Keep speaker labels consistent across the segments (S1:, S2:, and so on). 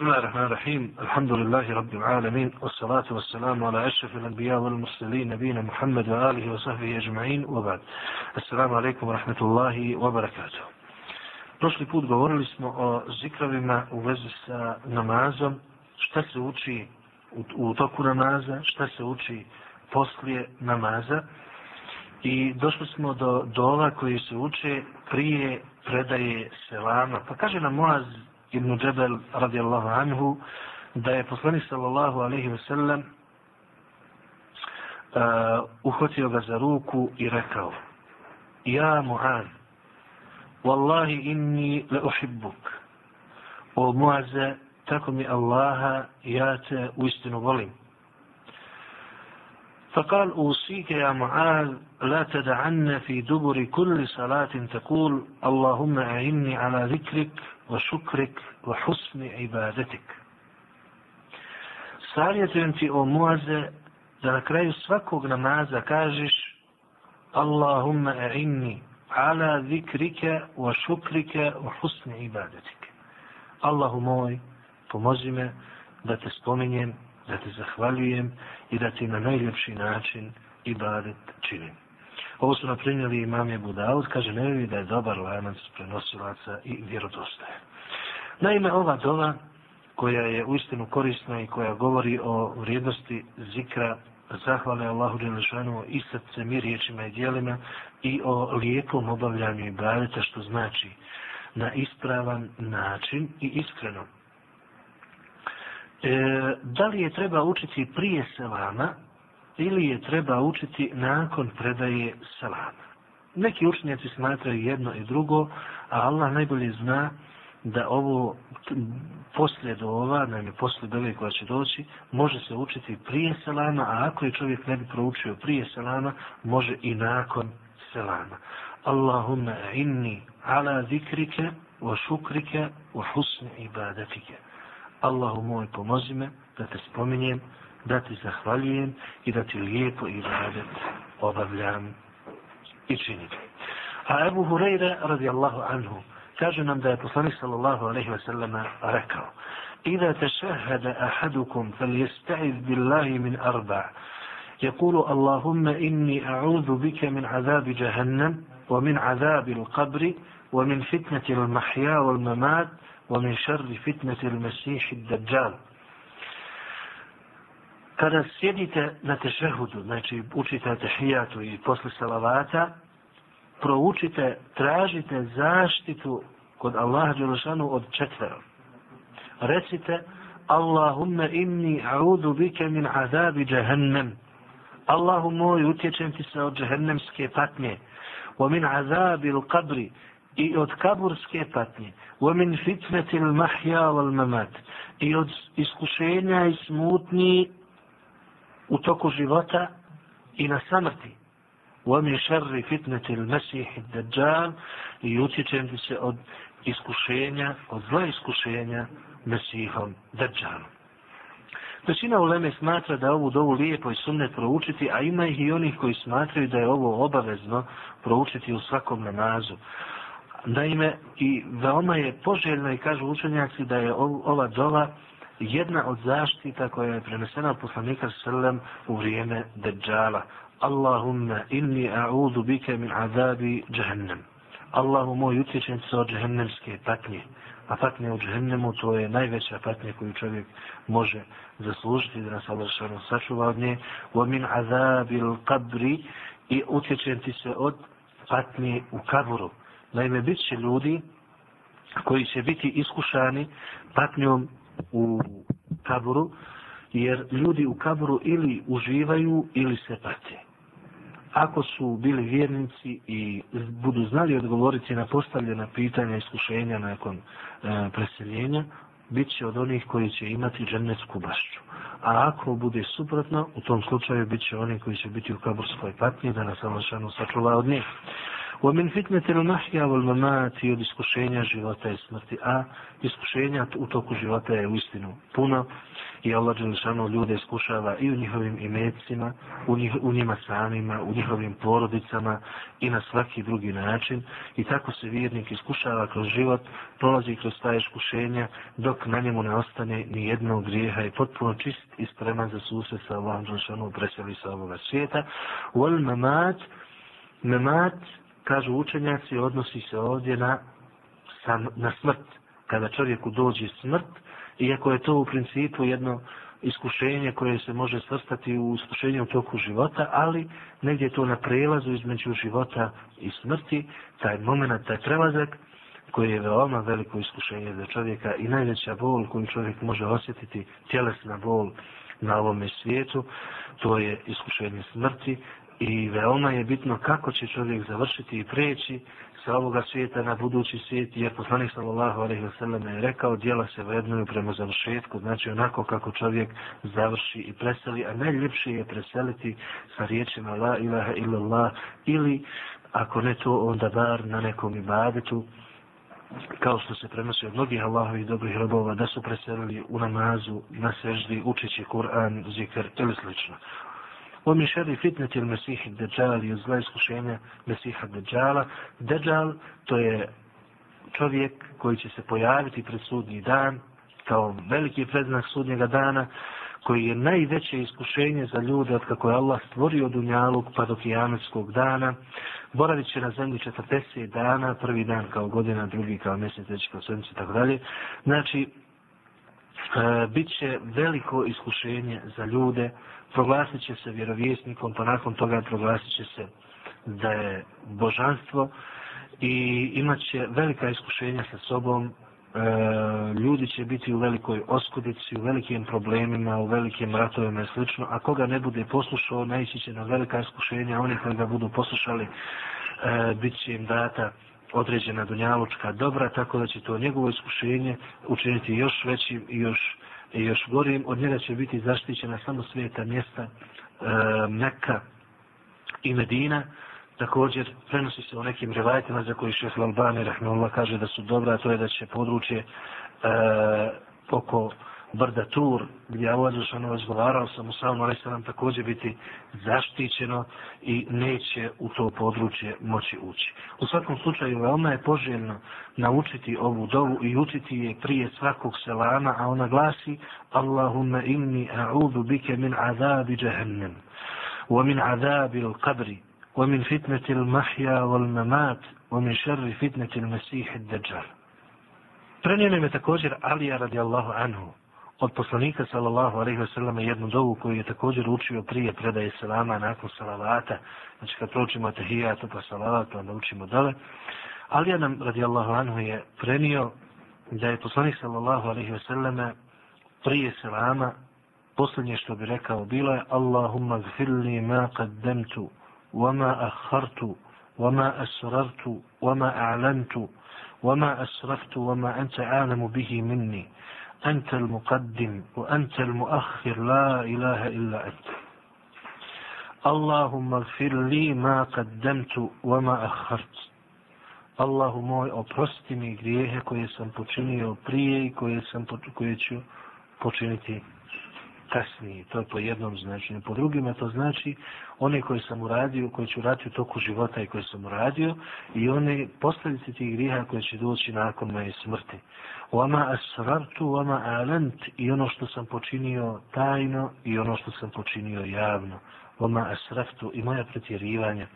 S1: بسم الله الرحمن الرحيم الحمد لله رب العالمين والصلاة والسلام على أشرف الأنبياء والمرسلين نبينا محمد وآله وصحبه أجمعين وبعد السلام عليكم ورحمة الله وبركاته Prošli put govorili smo o zikrovima u vezi sa namazom, šta se uči u, u toku namaza, šta se uči poslije namaza i došli smo do dola koji se uče prije predaje selama. Pa kaže nam Moaz ibn Džebel radijallahu anhu da je poslanik sallallahu alaihi wa sallam uh, uhvatio ga za ruku i rekao Ja Mu'an Wallahi inni le uhibbuk O Muaze tako mi Allaha ja te uistinu volim فقال أوصيك يا معاذ لا تدعن في دبر كل صلاة تقول اللهم أعني على ذكرك وشكرك وحسن عبادتك savjetujem ti o muaze da na kraju svakog namaza kažeš Allahumma a'inni ala zikrike wa šukrike wa husni ibadetike. Allahu moj, pomozi me da te spominjem, da te zahvaljujem i da ti na najljepši način ibadet činim. Ovo su naprinjeli imam je Budaud, kaže ne da je dobar lanac prenosilaca i vjerodostaje. Naime, ova dova koja je uistinu korisna i koja govori o vrijednosti zikra, zahvale Allahu Đelešanu i srcem i riječima i dijelima i o lijepom obavljanju i što znači na ispravan način i iskreno. E, da li je treba učiti prije selama ili je treba učiti nakon predaje selama? Neki učenjaci smatraju jedno i drugo, a Allah najbolje zna da ovo poslije do ova, naime poslije dove koja će doći, može se učiti prije selama, a ako je čovjek ne bi proučio prije selama, može i nakon selama. Allahumma inni ala zikrike wa šukrike wa husni ibadetike. Allahu moj pomozi me da te spominjem, da ti zahvaljujem i da ti lijepo ibadet obavljam i činim. A Ebu Hureyre radijallahu anhu kaže nam da je poslanik sallallahu alaihi wa sallam rekao إذا تشهد أحدكم فليستعذ بالله من أربع يقول اللهم إني أعوذ بك من عذاب جهنم ومن عذاب القبر ومن فتنة المحيا والممات ومن شر فتنة المسيح الدجال kada sjedite na tešehudu, znači učite tešijatu i posle salavata, proučite, tražite zaštitu kod Allaha Đelešanu od četvera. Recite, Allahumma inni a'udu bike min azabi jahannam. Allahu moj, utječem ti se od jahannemske patnje. Wa min azabi l-qabri i od kaburske patnje. Wa min fitneti l-mahja wal-mamat. I od iskušenja i smutnji u toku života i na samrti. ومن شر فتنة المسيح الدجال يوتيتم se od iskušenja, od zla iskušenja Mesihom Dajjalom. Većina uleme smatra da ovu dovu lijepo i sunnet proučiti, a ima ih i onih koji smatraju da je ovo obavezno proučiti u svakom namazu. Naime, i veoma je poželjno i kažu učenjaci da je ova dova jedna od zaštita koja je prenesena od poslanika sallam u vrijeme Dajjala. Allahumma inni a'udhu bika min azabi jahannam. Allahu moj utječen se od jahannemske patnje. A patnje u jahannemu to je najveća patnja koju čovjek može zaslužiti da nas Allah sačuva od nje. Wa min azabi qabri i utječen ti se od patnje u kaburu. Naime, bit će ljudi koji će biti iskušani patnjom u kaburu, jer ljudi u kaburu ili uživaju ili se pate ako su bili vjernici i budu znali odgovoriti na postavljena pitanja i iskušenja nakon e, preseljenja, bit će od onih koji će imati džennetsku bašću. A ako bude suprotno, u tom slučaju bit će oni koji će biti u kaburskoj patnji, da nas Allah sačuva od njih. ومن min المحيا والممات يد wal mamati od iskušenja života i smrti. A iskušenja u toku života je uistinu puno i Allah Đelešanu ljude iskušava i u njihovim imecima, u, njih, u njima samima, u njihovim porodicama i na svaki drugi način. I tako se vjernik iskušava kroz život, prolazi kroz ta iskušenja dok na njemu ne ostane ni jednog grijeha i potpuno čist i spreman za suse sa Allahom Đelešanu preseli sa ovoga svijeta. Wal mamat, mamat, kažu učenjaci, odnosi se ovdje na, na smrt. Kada čovjeku dođe smrt, iako je to u principu jedno iskušenje koje se može svrstati u iskušenje u toku života, ali negdje to na prelazu između života i smrti, taj moment, taj prelazak, koji je veoma veliko iskušenje za čovjeka i najveća bol koju čovjek može osjetiti, tjelesna bol na ovome svijetu, to je iskušenje smrti i veoma je bitno kako će čovjek završiti i preći sa ovoga svijeta na budući svijet, jer poslanik sallallahu alaihi wasallam je rekao, dijela se vrednuju prema završetku, znači onako kako čovjek završi i preseli, a najljepše je preseliti sa riječima la ilaha illallah, ili ako ne to, onda bar na nekom ibadetu, kao što se prenosi od mnogih Allahovih dobrih robova, da su preselili u namazu, na seždi, učići Kur'an, zikr ili slično. ومن شر فتنة المسيح الدجال يزلا iskušenja Mesiha Dejala. Dejal to je čovjek koji će se pojaviti pred sudnji dan kao veliki predznak sudnjega dana koji je najveće iskušenje za ljude od kako je Allah stvorio Dunjaluk pa do kijametskog dana. Boravit će na zemlji 40 dana, prvi dan kao godina, drugi kao mjesec, treći kao sedmice, tako dalje. Znači, Biće bit će veliko iskušenje za ljude, proglasit će se vjerovjesnikom, pa nakon toga proglasit će se da je božanstvo i imat će velika iskušenja sa sobom, e, ljudi će biti u velikoj oskudici, u velikim problemima, u velikim ratovima i slično, a koga ne bude poslušao, naići će na velika iskušenja, oni koji ga budu poslušali, e, bit će im data određena dunjalučka dobra, tako da će to njegovo iskušenje učiniti još većim i još i još gorim, od njega će biti zaštićena samo sveta mjesta e, Mekka i Medina. Također, prenosi se o nekim revajtima za koji šef Lalbani, rahmeullah, kaže da su dobra, to je da će područje e, oko brda Tur, gdje je Allah Žešano razgovarao sa Musaom, ali nam također biti zaštićeno i neće u to područje moći ući. U svakom slučaju, veoma je poželjno naučiti ovu dovu i učiti je prije svakog selama, a ona glasi Allahumma inni a'udu bike min azabi jahannam, wa min azabi al-qabri, wa min fitnati al-mahja wal-mamat, wa min sharri fitnati al-masih ad-dajjal. Prenijene me također Alija radijallahu anhu, od poslanika sallallahu alejhi ve selleme jednu dovu koju je također učio prije predaje selama nakon salavata. Znači kad pročimo tahijat pa salavat onda učimo dole. Ali ja nam radijallahu anhu je prenio da je poslanik sallallahu alejhi ve selleme prije selama posljednje što bi rekao bilo je Allahumma gfirli ma qaddamtu wa ma akhartu wa ma asrartu wa ma a'lantu wa ma asraftu wa ma anta a'lamu bihi minni أنت المقدم وأنت المؤخر لا إله إلا أنت اللهم اغفر لي ما قدمت وما أخرت Allahu moj, oprosti mi grijehe koje sam počinio prije i koje, sam, koje ću počiniti kasnije. To je po jednom značenju. Po drugima to znači one koje sam uradio, koje ću raditi u toku života i koje sam uradio i one posljedice tih griha koje će doći nakon moje smrti. Vama asrartu, vama alent i ono što sam počinio tajno i ono što sam počinio javno. Vama asraftu i moja pretjerivanja.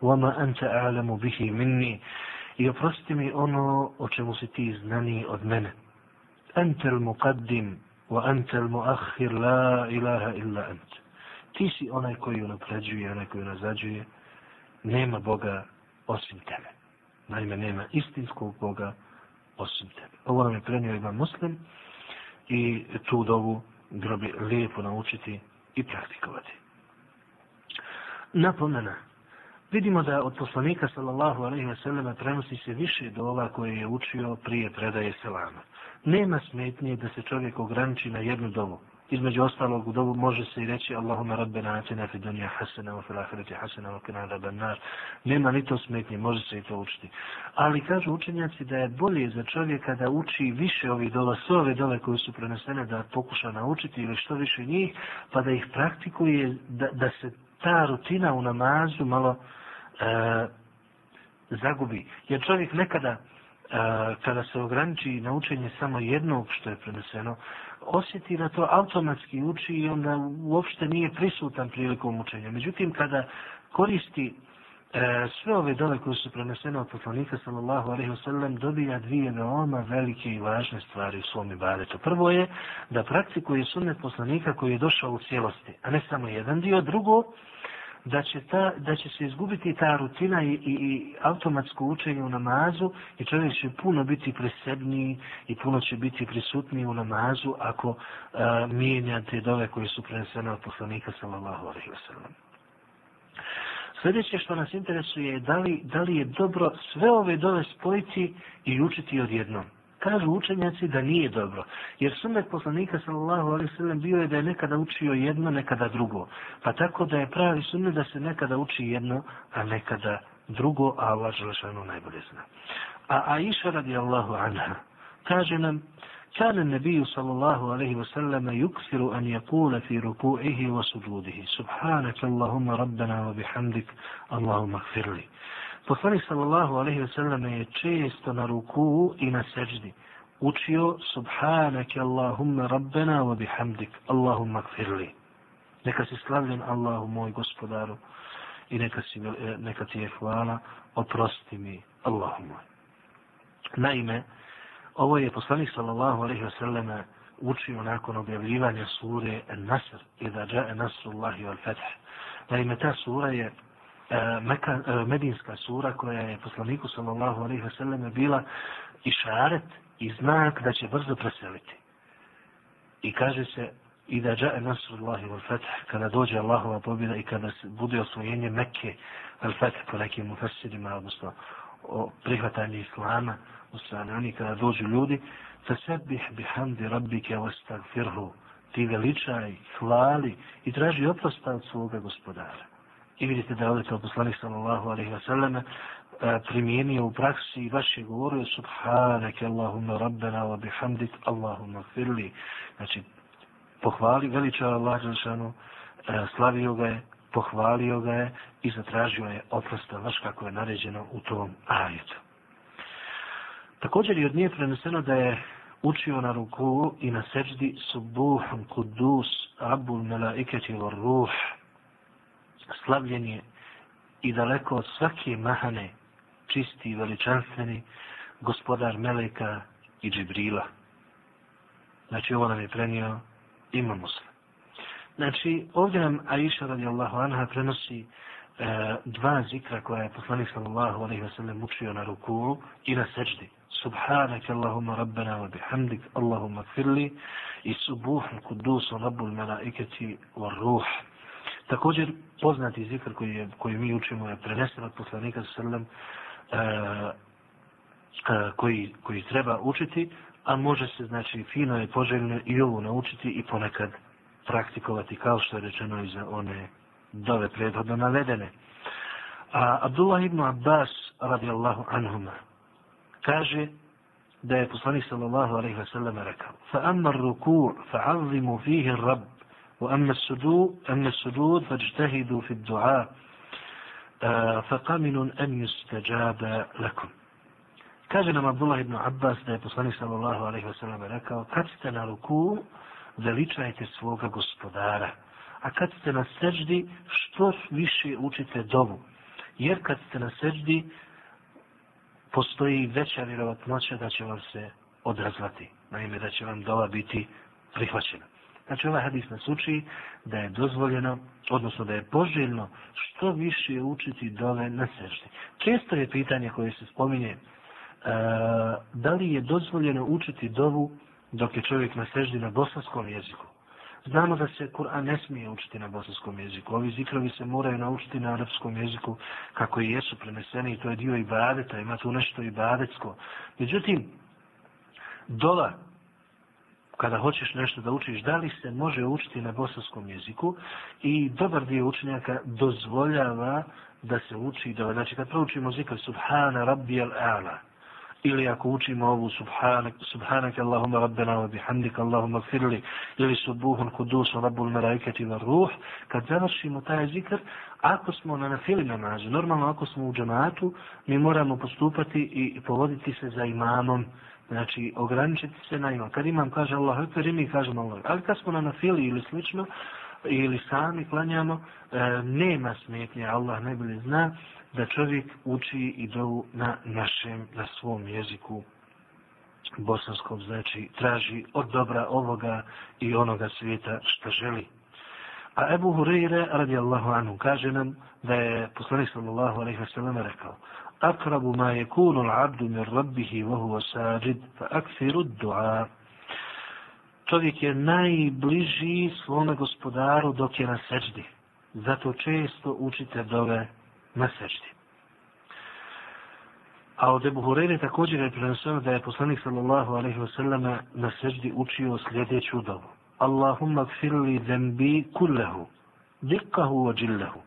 S1: Vama anta alamu bihi minni i oprosti mi ono o čemu si ti znani od mene. Antel muqaddim wa antel muakhir la ilaha illa ant. Ti si onaj koji unapređuje, onaj koji nazađuje. Nema Boga osim tebe. Naime, nema istinskog Boga osim tebe. Ovo nam je prenio Imam muslim i tu dovu grobi lijepo naučiti i praktikovati. Napomena, Vidimo da od poslanika sallallahu alaihi wa sallam prenosi se više dova koje je učio prije predaje selama. Nema smetnje da se čovjek ograniči na jednu dovu. Između ostalog u dovu može se i reći Allahumma rabbena atina fi dunja hasana wa fil ahireti hasana wa kina raban nar. Nema ni to smetnje, može se i to učiti. Ali kažu učenjaci da je bolje za čovjeka da uči više ovih dola, sve ove dole koje su prenesene da pokuša naučiti ili što više njih, pa da ih praktikuje, da, da se ta rutina u namazu malo e, zagubi. Jer čovjek nekada, e, kada se ograniči na učenje samo jednog što je preneseno, osjeti da to automatski uči i onda uopšte nije prisutan prilikom učenja. Međutim, kada koristi e, sve ove dole koje su prenesene od poslanika sallallahu alaihi wasallam dobija dvije veoma velike i važne stvari u svom ibadetu. Prvo je da praktikuje sunnet poslanika koji je došao u cijelosti, a ne samo jedan dio. Drugo, da će, ta, da će se izgubiti ta rutina i, i, i automatsko učenje u namazu i čovjek će puno biti presebniji i puno će biti prisutniji u namazu ako a, mijenja te dove koje su prenesene od poslanika sallallahu alaihi wa sallam. Sljedeće što nas interesuje je da li, da li je dobro sve ove dove spojiti i učiti odjednom kažu učenjaci da nije dobro. Jer sunnet poslanika sallallahu alaihi sallam bio je da je nekada učio jedno, nekada drugo. Pa tako da je pravi sunnet da se nekada uči jedno, a nekada drugo, a Allah želešanu najbolje zna. A Aisha radijallahu anha kaže nam كان النبي صلى الله عليه وسلم يكثر أن يقول في ركوعه وسجوده سبحانك اللهم ربنا وبحمدك اللهم اغفر لي Poslanik sallallahu alaihi ve sellem je često na ruku i na seždi učio subhanake Allahumma rabbena wa bihamdik Allahumma kfirli. Neka si slavljen Allahu moj gospodaru i neka, si, e, neka ti je hvala oprosti mi Allahu moj. Naime, ovo je poslanik sallallahu alaihi ve sellem učio nakon objavljivanja sure An-Nasr, Ida jae Nasrullahi wal Fath. Naime, ta sura je E, Meka, e, medinska sura koja je poslaniku sallallahu alaihi wasallam bila i šaret i znak da će brzo preseliti. I kaže se i da jae nasrullahi wal fath kada dođe Allahova pobjeda i kada se bude osvojenje Mekke wal fath po nekim mufasirima, odnosno o prihvatanju islama u strane oni kada dođu ljudi fasabbih bihamdi rabbike wastagfirhu ti veličaj, hvali i traži oprosta od svoga gospodara. I vidite da je ovdje kao poslanik sallallahu alaihi wa sallam e, primijenio u praksi i baš je govorio subhanake Allahumma rabbena wa bihamdik Allahumma firli. Znači, pohvali veliča Allah Žešanu, e, slavio ga je, pohvalio ga je i zatražio je oprosta, baš kako je naređeno u tom ajetu. Također je od nje preneseno da je učio na ruku i na seždi subuhun kudus abul melaiketi var ruh slavljen je i daleko od svake mahane, čisti i veličanstveni, gospodar Meleka i Džibrila. Znači, ovo nam je prenio ima muslim. Znači, ovdje nam Aisha radijallahu anha prenosi e, dva zikra koja je poslanik sallallahu alaihi wasallam učio na ruku i na seđdi. Subhanak Allahumma rabbana wa bihamdik Allahumma kfirli i subuhun kudusu rabbul malaiketi wa ruh. Također, poznati zikr koji, je, koji mi učimo je prenesen od poslanika sallam e, e, koji, koji treba učiti, a može se, znači, fino je poželjno i ovo naučiti i ponekad praktikovati kao što je rečeno i za one dove prethodno navedene. A Abdullah ibn Abbas radijallahu anhuma kaže da je poslanik sallallahu alaihi wa sallam rekao fa amma ruku' fa'azimu fihi rabb وأما السجود أما السجود فاجتهدوا في الدعاء فقمن أن يستجاب لكم Kaže nam Abdullah ibn Abbas da je poslanik sallallahu alaihi wa sallam rekao kad ste na ruku veličajte svoga gospodara a kad ste na seđdi što više učite dovu jer kad ste na seđdi postoji veća vjerovatnoća da će vam se odrazvati naime da će vam dova biti prihvaćena Znači ovaj hadis nas uči da je dozvoljeno, odnosno da je poželjno što više učiti dove na seždi. Često je pitanje koje se spominje e, da li je dozvoljeno učiti dovu dok je čovjek na seždi na bosanskom jeziku. Znamo da se Kur'an ne smije učiti na bosanskom jeziku. Ovi zikrovi se moraju naučiti na arapskom jeziku kako i jesu preneseni i to je dio ibadeta, ima tu nešto ibadetsko. Međutim, dola, kada hoćeš nešto da učiš, da li se može učiti na bosanskom jeziku? I dobar dio učenjaka dozvoljava da se uči da, Znači, kad proučimo zikr Subhana Rabbi al-A'la, ili ako učimo ovu subhanak, subhanak Allahumma rabbena wa bihamdika Allahumma firli ili subuhun kudusun rabbul meraikati wa ruh kad završimo taj zikr ako smo na nafili namazu normalno ako smo u džamatu mi moramo postupati i povoditi se za imamom znači ograničiti se na imam. Kad imam kaže Allah ekber i mi kažemo Allah. Ali kad smo na nafili ili slično ili sami klanjamo e, nema smetnje. Allah najbolje zna da čovjek uči i dovu na našem, na svom jeziku. Bosanskom, znači traži od dobra ovoga i onoga svijeta što želi. A Ebu Hureyre, radijallahu anhu, kaže nam da je poslanik sallallahu alaihi wa sallam rekao أقرب ma يكون العبد من ربه وهو wa huwa الدعاء fa du'a. Čovjek je najbliži svome gospodaru dok je na seđdi. Zato često učite dove na seždi. A od Ebu Hureyre također je prenosio da je poslanik sallallahu alaihi wa sallam na seždi učio sljedeću dovu. Allahumma gfirli zembi kullahu, dikkahu wa džillahu,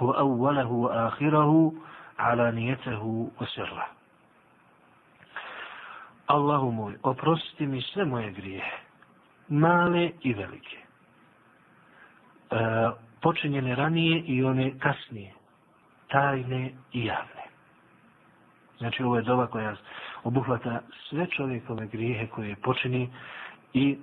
S1: wa awwalahu wa ahirahu, alanijetehu wa sirra. Allahu moj, oprosti mi sve moje grijehe, male i velike. E, počinjene ranije i one kasnije tajne i javne. Znači ovo je doba koja obuhvata sve čovjekove grijehe koje počini i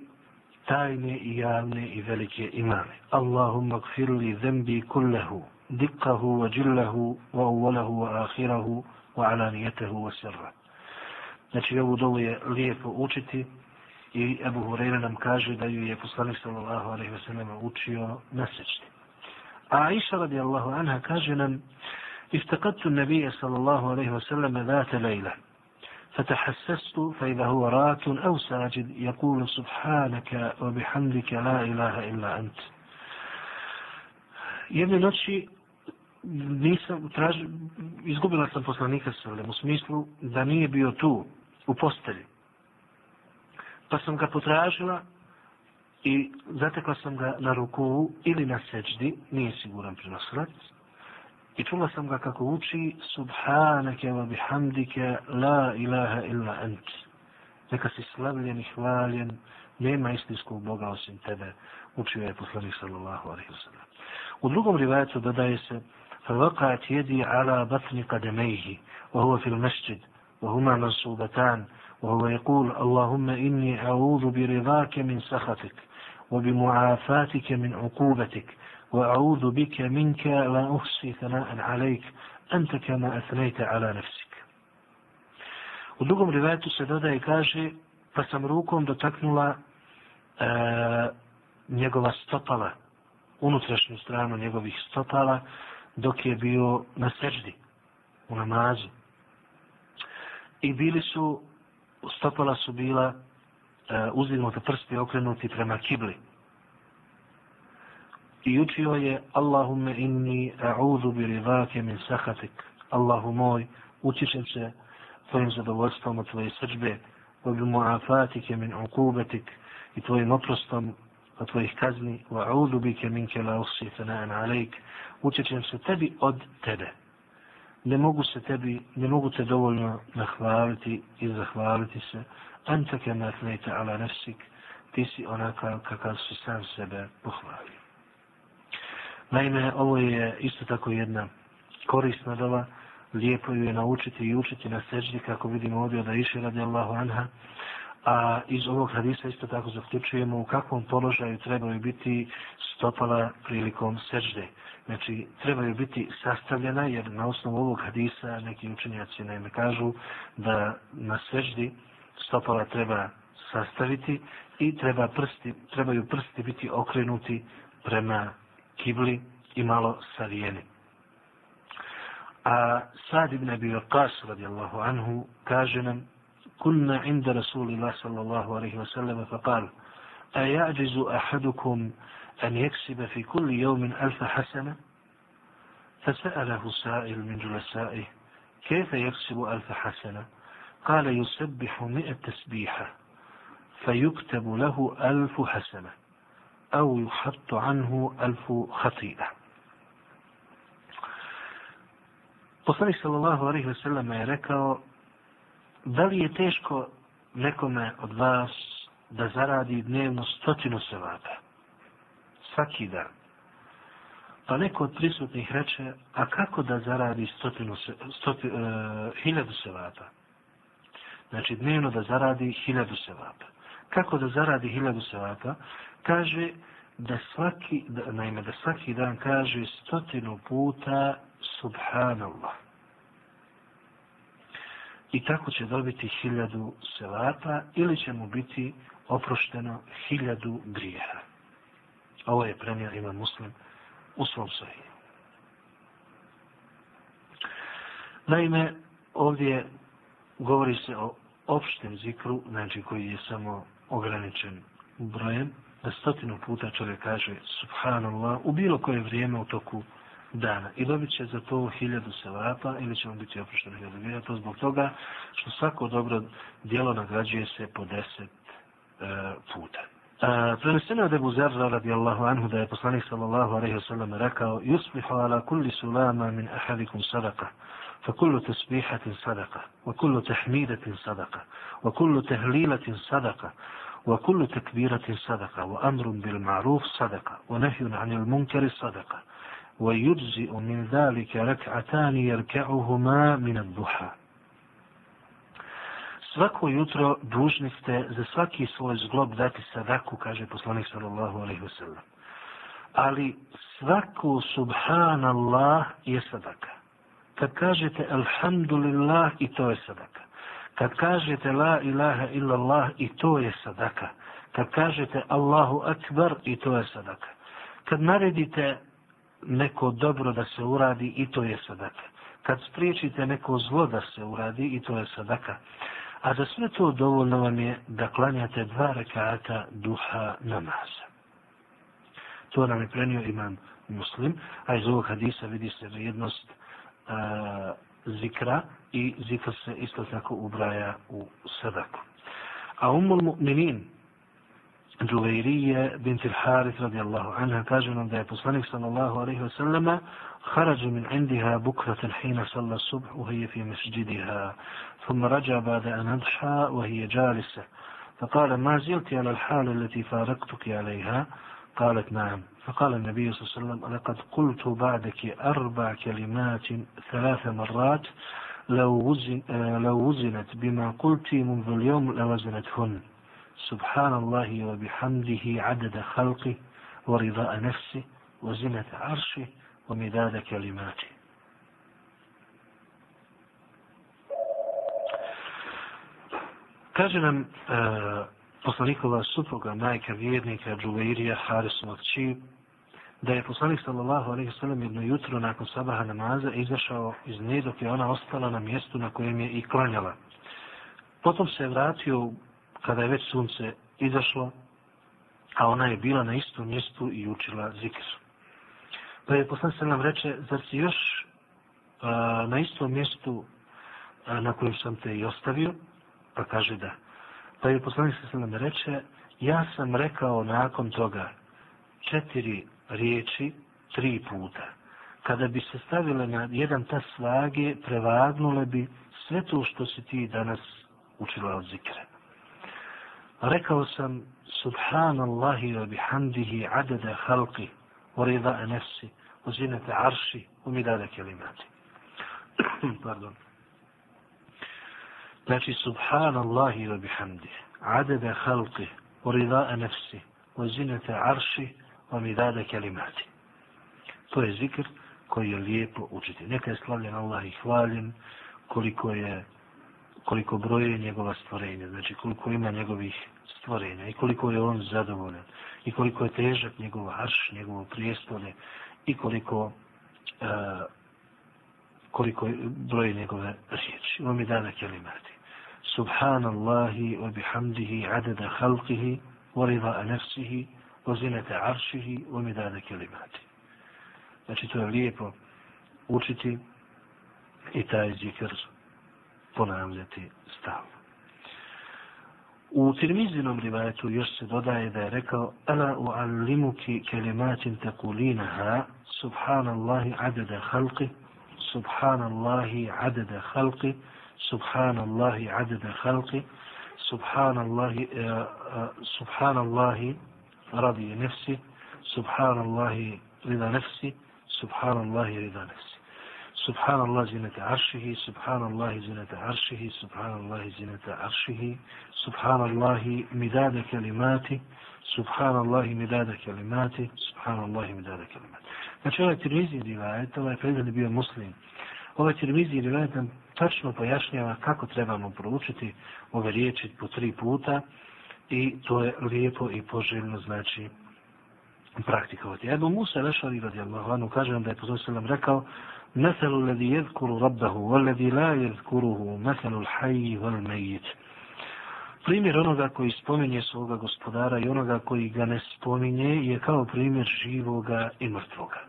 S1: tajne i javne i velike i male. Allahumma gfirli zembi kullahu, dikkahu wa džillahu, wa uvalahu wa ahirahu, wa alanijetehu wa sirra. Znači ovu dovu je lijepo učiti i Ebu Hureyre nam kaže da ju je poslanik sallallahu alaihi wa sallam učio na sečti. A Aisha radijallahu anha kaže nam افتقدت النبي صلى الله عليه وسلم ذات ليلة فتحسست فإذا هو راك أو ساجد يقول سبحانك وبحمدك لا إله إلا أنت jedne noći nisam traži, izgubila sam poslanika sallam u smislu da nije bio tu u postelji pa sam ga potražila i zatekla sam ga na ruku ili na seđdi nije siguran prenosilac I čula sam ga kako uči Subhanake wa bihamdike la ilaha illa ent. Neka si slavljen i hvaljen, nema istinskog Boga osim tebe, učio je poslanik sallallahu alaihi wa sallam. U drugom rivajetu dodaje se فوقعت يدي على بطن قدميه وهو في المسجد وهما منصوبتان وهو يقول اللهم إني أعوذ برضاك من سخطك وبمعافاتك من عقوبتك وأعوذ بك منك لا أحصي ثناء عليك أنت كما أثنيت على نفسك. U drugom rivajetu se dodaje i kaže pa sam rukom dotaknula e, unutrašnju stranu njegovih stopala dok je bio na seždi, u namazu. I bili su, stopala su bila e, uzdignuta prsti okrenuti prema kibli i učio je Allahumme inni a'udhu bi rivake min sahatik. Allahu moj, učišem se tvojim zadovoljstvom od tvoje srđbe, wa bi mu'afatike min ukubetik i tvojim oprostom od tvojih kazni, wa a'udhu bike minke la usi fana'an alejk. učećem se tebi od tebe. Ne mogu se tebi, ne mogu te dovoljno nahvaliti i zahvaliti se. Anta kema tnejte ala nefsik, ti si onakav kakav si sam sebe pohvalio. Naime, ovo je isto tako jedna korisna dova, lijepo ju je naučiti i učiti na seždi, kako vidimo ovdje da iše radi Allahu anha, a iz ovog hadisa isto tako zaključujemo u kakvom položaju trebaju biti stopala prilikom sežde. Znači, trebaju biti sastavljena, jer na osnovu ovog hadisa neki učenjaci naime kažu da na seždi stopala treba sastaviti i treba prsti, trebaju prsti biti okrenuti prema kibli i malo savijeni. A Sad ibn Abi Waqas radijallahu anhu kaže nam kunna inda Rasulillah sallallahu alaihi wa sallam fa qal أيعجز أحدكم أن يكسب في كل يوم ألف حسنة؟ فسأله سائل من جلسائه كيف يكسب ألف حسنة؟ قال يسبح مئة تسبيحة فيكتب له ألف حسنة أو يحط عنه ألف خطيئة. Poslanik sallallahu alaihi wa sallam je rekao da li je teško nekome od vas da zaradi dnevno stotinu sevata? Svaki dan. Pa neko od prisutnih reče, a kako da zaradi stotinu, stoti, uh, hiljadu sevata? Znači dnevno da zaradi hiljadu sevata. Kako da zaradi hiljadu sevata? Kaže da svaki, da, naime, da svaki dan kaže stotinu puta subhanallah. I tako će dobiti hiljadu selata ili će mu biti oprošteno hiljadu grijeha. Ovo je premijer ima muslim u svom sahiju. Naime, ovdje govori se o opštem zikru, znači koji je samo ograničen brojem, da stotinu puta čovjek kaže subhanallah u bilo koje vrijeme u toku dana. I dobit će za to hiljadu sevata ili će mu biti oprošteno hiljadu grijeha. To zbog toga što svako dobro dijelo nagrađuje se po deset e, puta. Preneseno od Ebu Zerra radijallahu anhu da je poslanik sallallahu alaihi wa sallam rekao Yusbihu ala kulli sulama min ahadikum sadaka فكل تسبيحة صدقة وكل تحميدة صدقة وكل تهليلة صدقة وكل تكبيرة صدقة وأمر بالمعروف صدقة ونهي عن المنكر صدقة ويجزئ من ذلك ركعتان يركعهما من الضحى svako jutro dužni ste za svaki svoj zglob dati sadaku, kaže poslanik sallallahu alaihi wasallam. Ali svako subhanallah je sadaka. Kad kažete alhamdulillah i to je sadaka. Kad kažete la ilaha illallah i to je sadaka. Kad kažete Allahu akbar i to je sadaka. Kad naredite neko dobro da se uradi i to je sadaka. Kad spriječite neko zlo da se uradi i to je sadaka. A za sve to dovoljno vam je da klanjate dva rekata duha namaza. To nam je prenio imam muslim, a iz ovog hadisa vidi se vrijednost uh, zikra i zikr se isto tako ubraja u sadaku. A umul mu'minin, Džuvairije bint il-Harith radijallahu anha kaže nam da sallallahu alaihi wa sallama خرج من عندها بكرة حين صلى الصبح وهي في مسجدها ثم رجع بعد أن أضحى وهي جالسة. فقال ما زلت على الحال التي فارقتك عليها؟ قالت نعم. فقال النبي صلى الله عليه وسلم لقد قلت بعدك أربع كلمات ثلاث مرات لو, وزن لو وزنت بما قلت منذ اليوم لوزنتهن. سبحان الله وبحمده عدد خلقه ورضاء نفسه وزنة عرشه ومداد كلماته Kaže nam uh, poslanikova supruga, majka vjernika, Džuveirija, Harisova kći, da je poslanik sallallahu alaihi sallam jedno jutro nakon sabaha namaza izašao iz nje dok je ona ostala na mjestu na kojem je i klanjala. Potom se je vratio kada je već sunce izašlo, a ona je bila na istom mjestu i učila zikr. Pa je poslan se nam reče, zar si još a, na istom mjestu a, na kojem sam te i ostavio? Pa kaže da. Pa je poslanik nam reče, ja sam rekao nakon toga četiri riječi tri puta. Kada bi se stavile na jedan ta svage, prevagnule bi sve to što si ti danas učila od zikre. Rekao sam, subhanallahi wa bihamdihi adada halqi, wa rida nefsi, wa zinete arši, wa midada kelimati. Pardon. Znači, subhanallahi wa bihamdihi, adada halqi, wa rida nefsi, wa zinete arši, wa midada kelimati. To je zikr koji je lijepo učiti. Neka je slavljen Allah i hvaljen koliko je koliko broje njegova stvorenja, znači koliko ima njegovih stvorenja i koliko je on zadovoljan i koliko je težak njegov harš, njegovo prijestolje i koliko, uh, koliko broje njegove riječi. Ovo mi dana kelimati. Subhanallahi wa bihamdihi adada halkihi wa rida anefsihi wa zinata aršihi wa mi dana kelimati. Znači to je lijepo učiti i taj zikr ponavljati stav. U Tirmizinom rivajetu još se dodaje da je rekao Ala uallimuki kelimatin takulinaha Subhanallahi adada halqi Subhanallahi adada halqi Subhanallahi adada halqi Subhanallahi eh, eh, Subhanallahi radi nefsi Subhanallahi rida nefsi Subhanallahi rida nefsi سبحان الله زينة عرشه سبحان الله زينة عرشه سبحان الله زينة عرشه سبحان الله مداد كلماته سبحان الله مداد كلماته سبحان الله مداد كلماته Znači ovaj tirmizi rivajet, ovaj predan je bio muslim. Ovaj tirmizi rivajet nam tačno pojašnjava kako trebamo proučiti ove riječi po tri puta i to je lijepo i poželjno znači praktikovati. Ebu Musa Lešari radijallahu anu kaže nam da je pozorstvenom rekao مثل الذي يذكر ربه والذي لا يذكره مثل الحي والميت Primjer onoga koji spominje svoga gospodara i onoga koji ga ne spominje je kao primjer živoga i mrtvoga.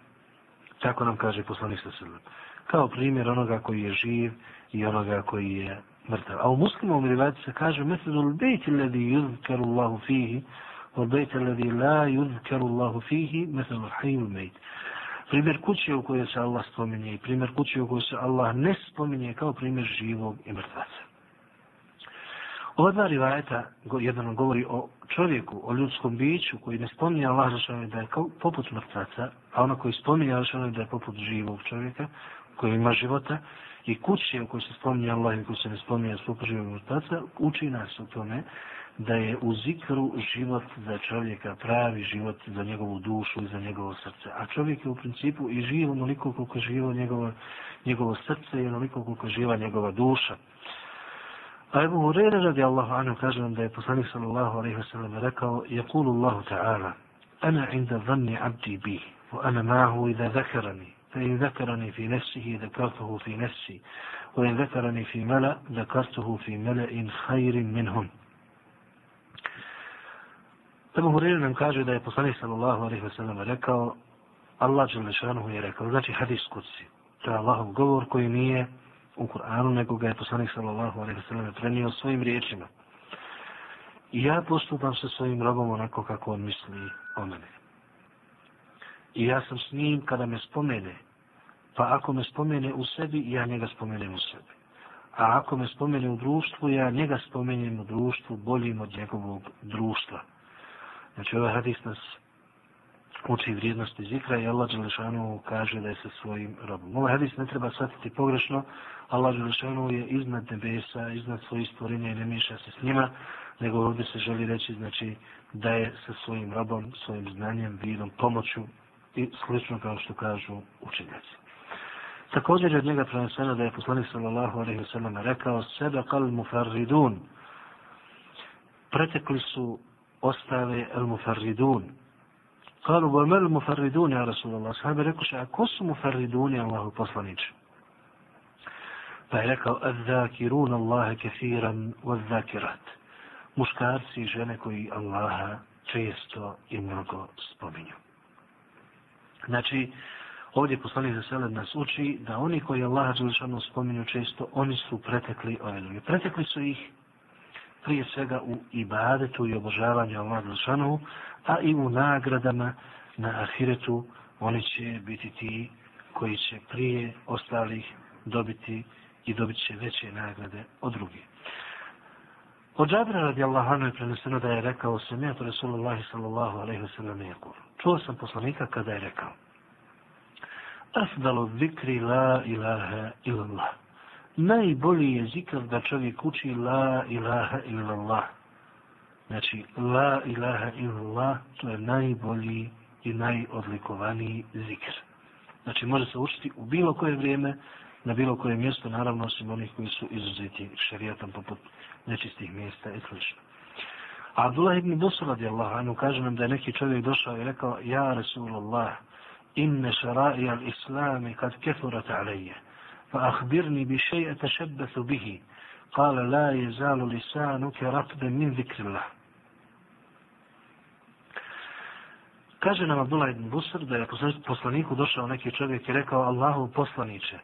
S1: Tako nam kaže poslanik sa sredom. Kao primjer onoga koji je živ i onoga koji je mrtav. A u muslimom rivati se kaže Mesedul bejti ledi yuzkaru Allahu fihi o bejti ledi la yuzkaru Allahu fihi mesedul hajju mejti primjer kuće u kojoj se Allah spominje i primjer kuće u kojoj se Allah ne spominje kao primjer živog i mrtvaca. Ova dva rivajeta, jedan govori o čovjeku, o ljudskom biću koji ne spominje Allah zašao da je kao poput mrtvaca, a ono koji spominje Allah zašao da je poput živog čovjeka koji ima života i kuće u kojoj se spominje Allah i kojoj se ne spominje poput mrtvaca, uči nas u tome da je u zikru život za čovjeka pravi život za njegovu dušu i za njegovo srce. A čovjek je u principu i živ onoliko koliko živo njegovo, njegovo srce i onoliko koliko živa njegova duša. A Ebu Hurere radi Allahu anhu kaže nam da je poslanik sallallahu alaihi wa sallam rekao Jakulu Allahu ta'ala Ana inda zanni abdi bi wa ana mahu idha zakarani fa in zakarani fi nefsihi zakartuhu fi nefsi wa in zakarani fi mala zakartuhu fi mala in khairin minhum Ebu Hureyre nam kaže da je poslanik sallallahu alaihi wa sallam rekao Allah Đelešanuhu je rekao, znači hadis kuci. To je Allahov govor koji nije u Kur'anu, nego ga je poslanik sallallahu alaihi wa sallam prenio svojim riječima. I ja postupam sa svojim robom onako kako on misli o mene. I ja sam s njim kada me spomene, pa ako me spomene u sebi, ja njega spomenem u sebi. A ako me spomene u društvu, ja njega spomenem u društvu boljim od njegovog društva. Znači ovaj hadis nas uči vrijednosti zikra i Allah Đelešanu kaže da je sa svojim robom. Ovaj hadis ne treba shvatiti pogrešno. Allah Đelešanu je iznad nebesa, iznad svojih stvorenja i ne miša se s njima, nego ovdje se želi reći znači, da je sa svojim robom, svojim znanjem, vidom, pomoću i slično kao što kažu učenjaci. Također je od njega preneseno da je poslanik sallallahu alaihi wasallam rekao sebe kal mufarridun pretekli su ostale al-mufarridun. Kalu, ba mel mufarridun, ja Rasulallah. Sahabe rekao še, a ko su mufarriduni, Allahu poslaniče? Pa je rekao, al-zakirun Allahe kefiran wal-zakirat. Muškarci i žene koji Allaha često i mnogo spominju. Znači, ovdje poslanik za sebe nas uči da oni koji Allaha Đelešanu spominju često, oni su pretekli ove. Pretekli su ih prije svega u ibadetu i obožavanju Allah Đelešanu, a i u nagradama na ahiretu oni će biti ti koji će prije ostalih dobiti i dobit će veće nagrade od drugih. Od Džabira radi Allahanu je preneseno da je rekao sam Rasulullah sallallahu alaihi wa sallam je Čuo sam poslanika kada je rekao Afdalu zikri la ilaha illallah najbolji je zikr da čovjek uči la ilaha illallah. Znači, la ilaha illallah, to je najbolji i najodlikovaniji zikr. Znači, može se učiti u bilo koje vrijeme, na bilo koje mjesto, naravno osim onih koji su izuzeti šarijatom poput nečistih mjesta i sl. Abdullah ibn Dosu radi Allah, anu kaže nam da je neki čovjek došao i rekao, Ja Rasulullah, inne šara'i al-Islami kad kefurat alaije, fa ahbirni bi šeja tešebbetu bihi, kale la je zalu lisanu ke rakbe min zikrillah. Kaže nam Abdullah ibn Busr da je poslaniku došao neki čovjek i rekao Allahu poslaniće,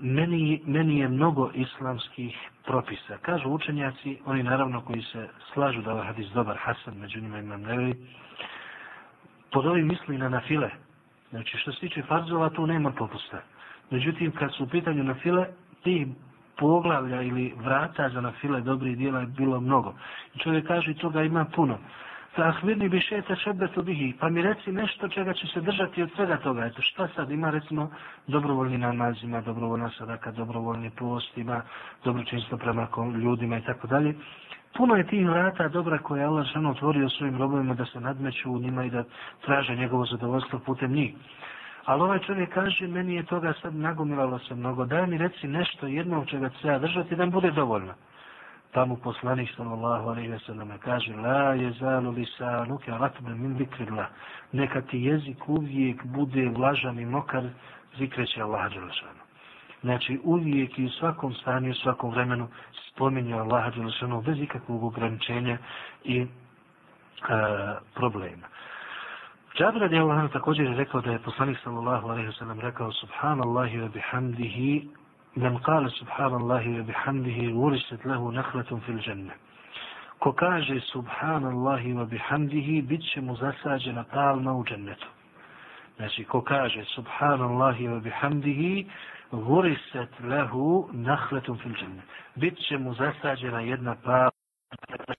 S1: meni, meni je mnogo islamskih propisa. Kažu učenjaci, oni naravno koji se slažu da je ovaj hadis dobar, Hasan, među njima imam nevi, pod ovim misli na nafile. Znači što se tiče farzova, tu nema popusta. Međutim, kad su u pitanju nafile, tih poglavlja ili vrata za nafile dobrih dijela je bilo mnogo. I čovjek kaže, toga ima puno. Fahvirni bi šeta šebetu bihi. Pa mi reci nešto čega će se držati od svega toga. Eto šta sad ima recimo dobrovoljni namaz, ima dobrovoljna sadaka, dobrovoljni post, ima dobročinstvo prema ljudima i tako dalje. Puno je tih vrata dobra koje je Allah žena otvorio svojim robovima da se nadmeću u njima i da traže njegovo zadovoljstvo putem njih. Ali ovaj čovjek kaže, meni je toga sad nagomilalo se mnogo. Daj mi reci nešto jednog čega se ja držati da bude dovoljno tamo poslanik sallallahu alejhi ve sellem kaže la yazalu lisanuka ratban min zikrillah. Neka ti jezik uvijek bude vlažan i mokar zikreće Allaha dželešanu znači uvijek i u svakom stanju u svakom vremenu spominje Allaha dželešanu bez ikakvog ograničenja i e, problema. Džabir radijallahu anhu također je rekao da je poslanik sallallahu alejhi ve sellem rekao subhanallahi wa bihamdihi من قال سبحان الله وبحمده ورثت له نخلة في الجنة ko kaže subhanallahi wa bihamdihi, bit će mu zasađena palma u džennetu. Znači, ko kaže subhanallahi wa bihamdihi, vuriset lehu nahletum fil džennet. Bit će mu zasađena jedna palma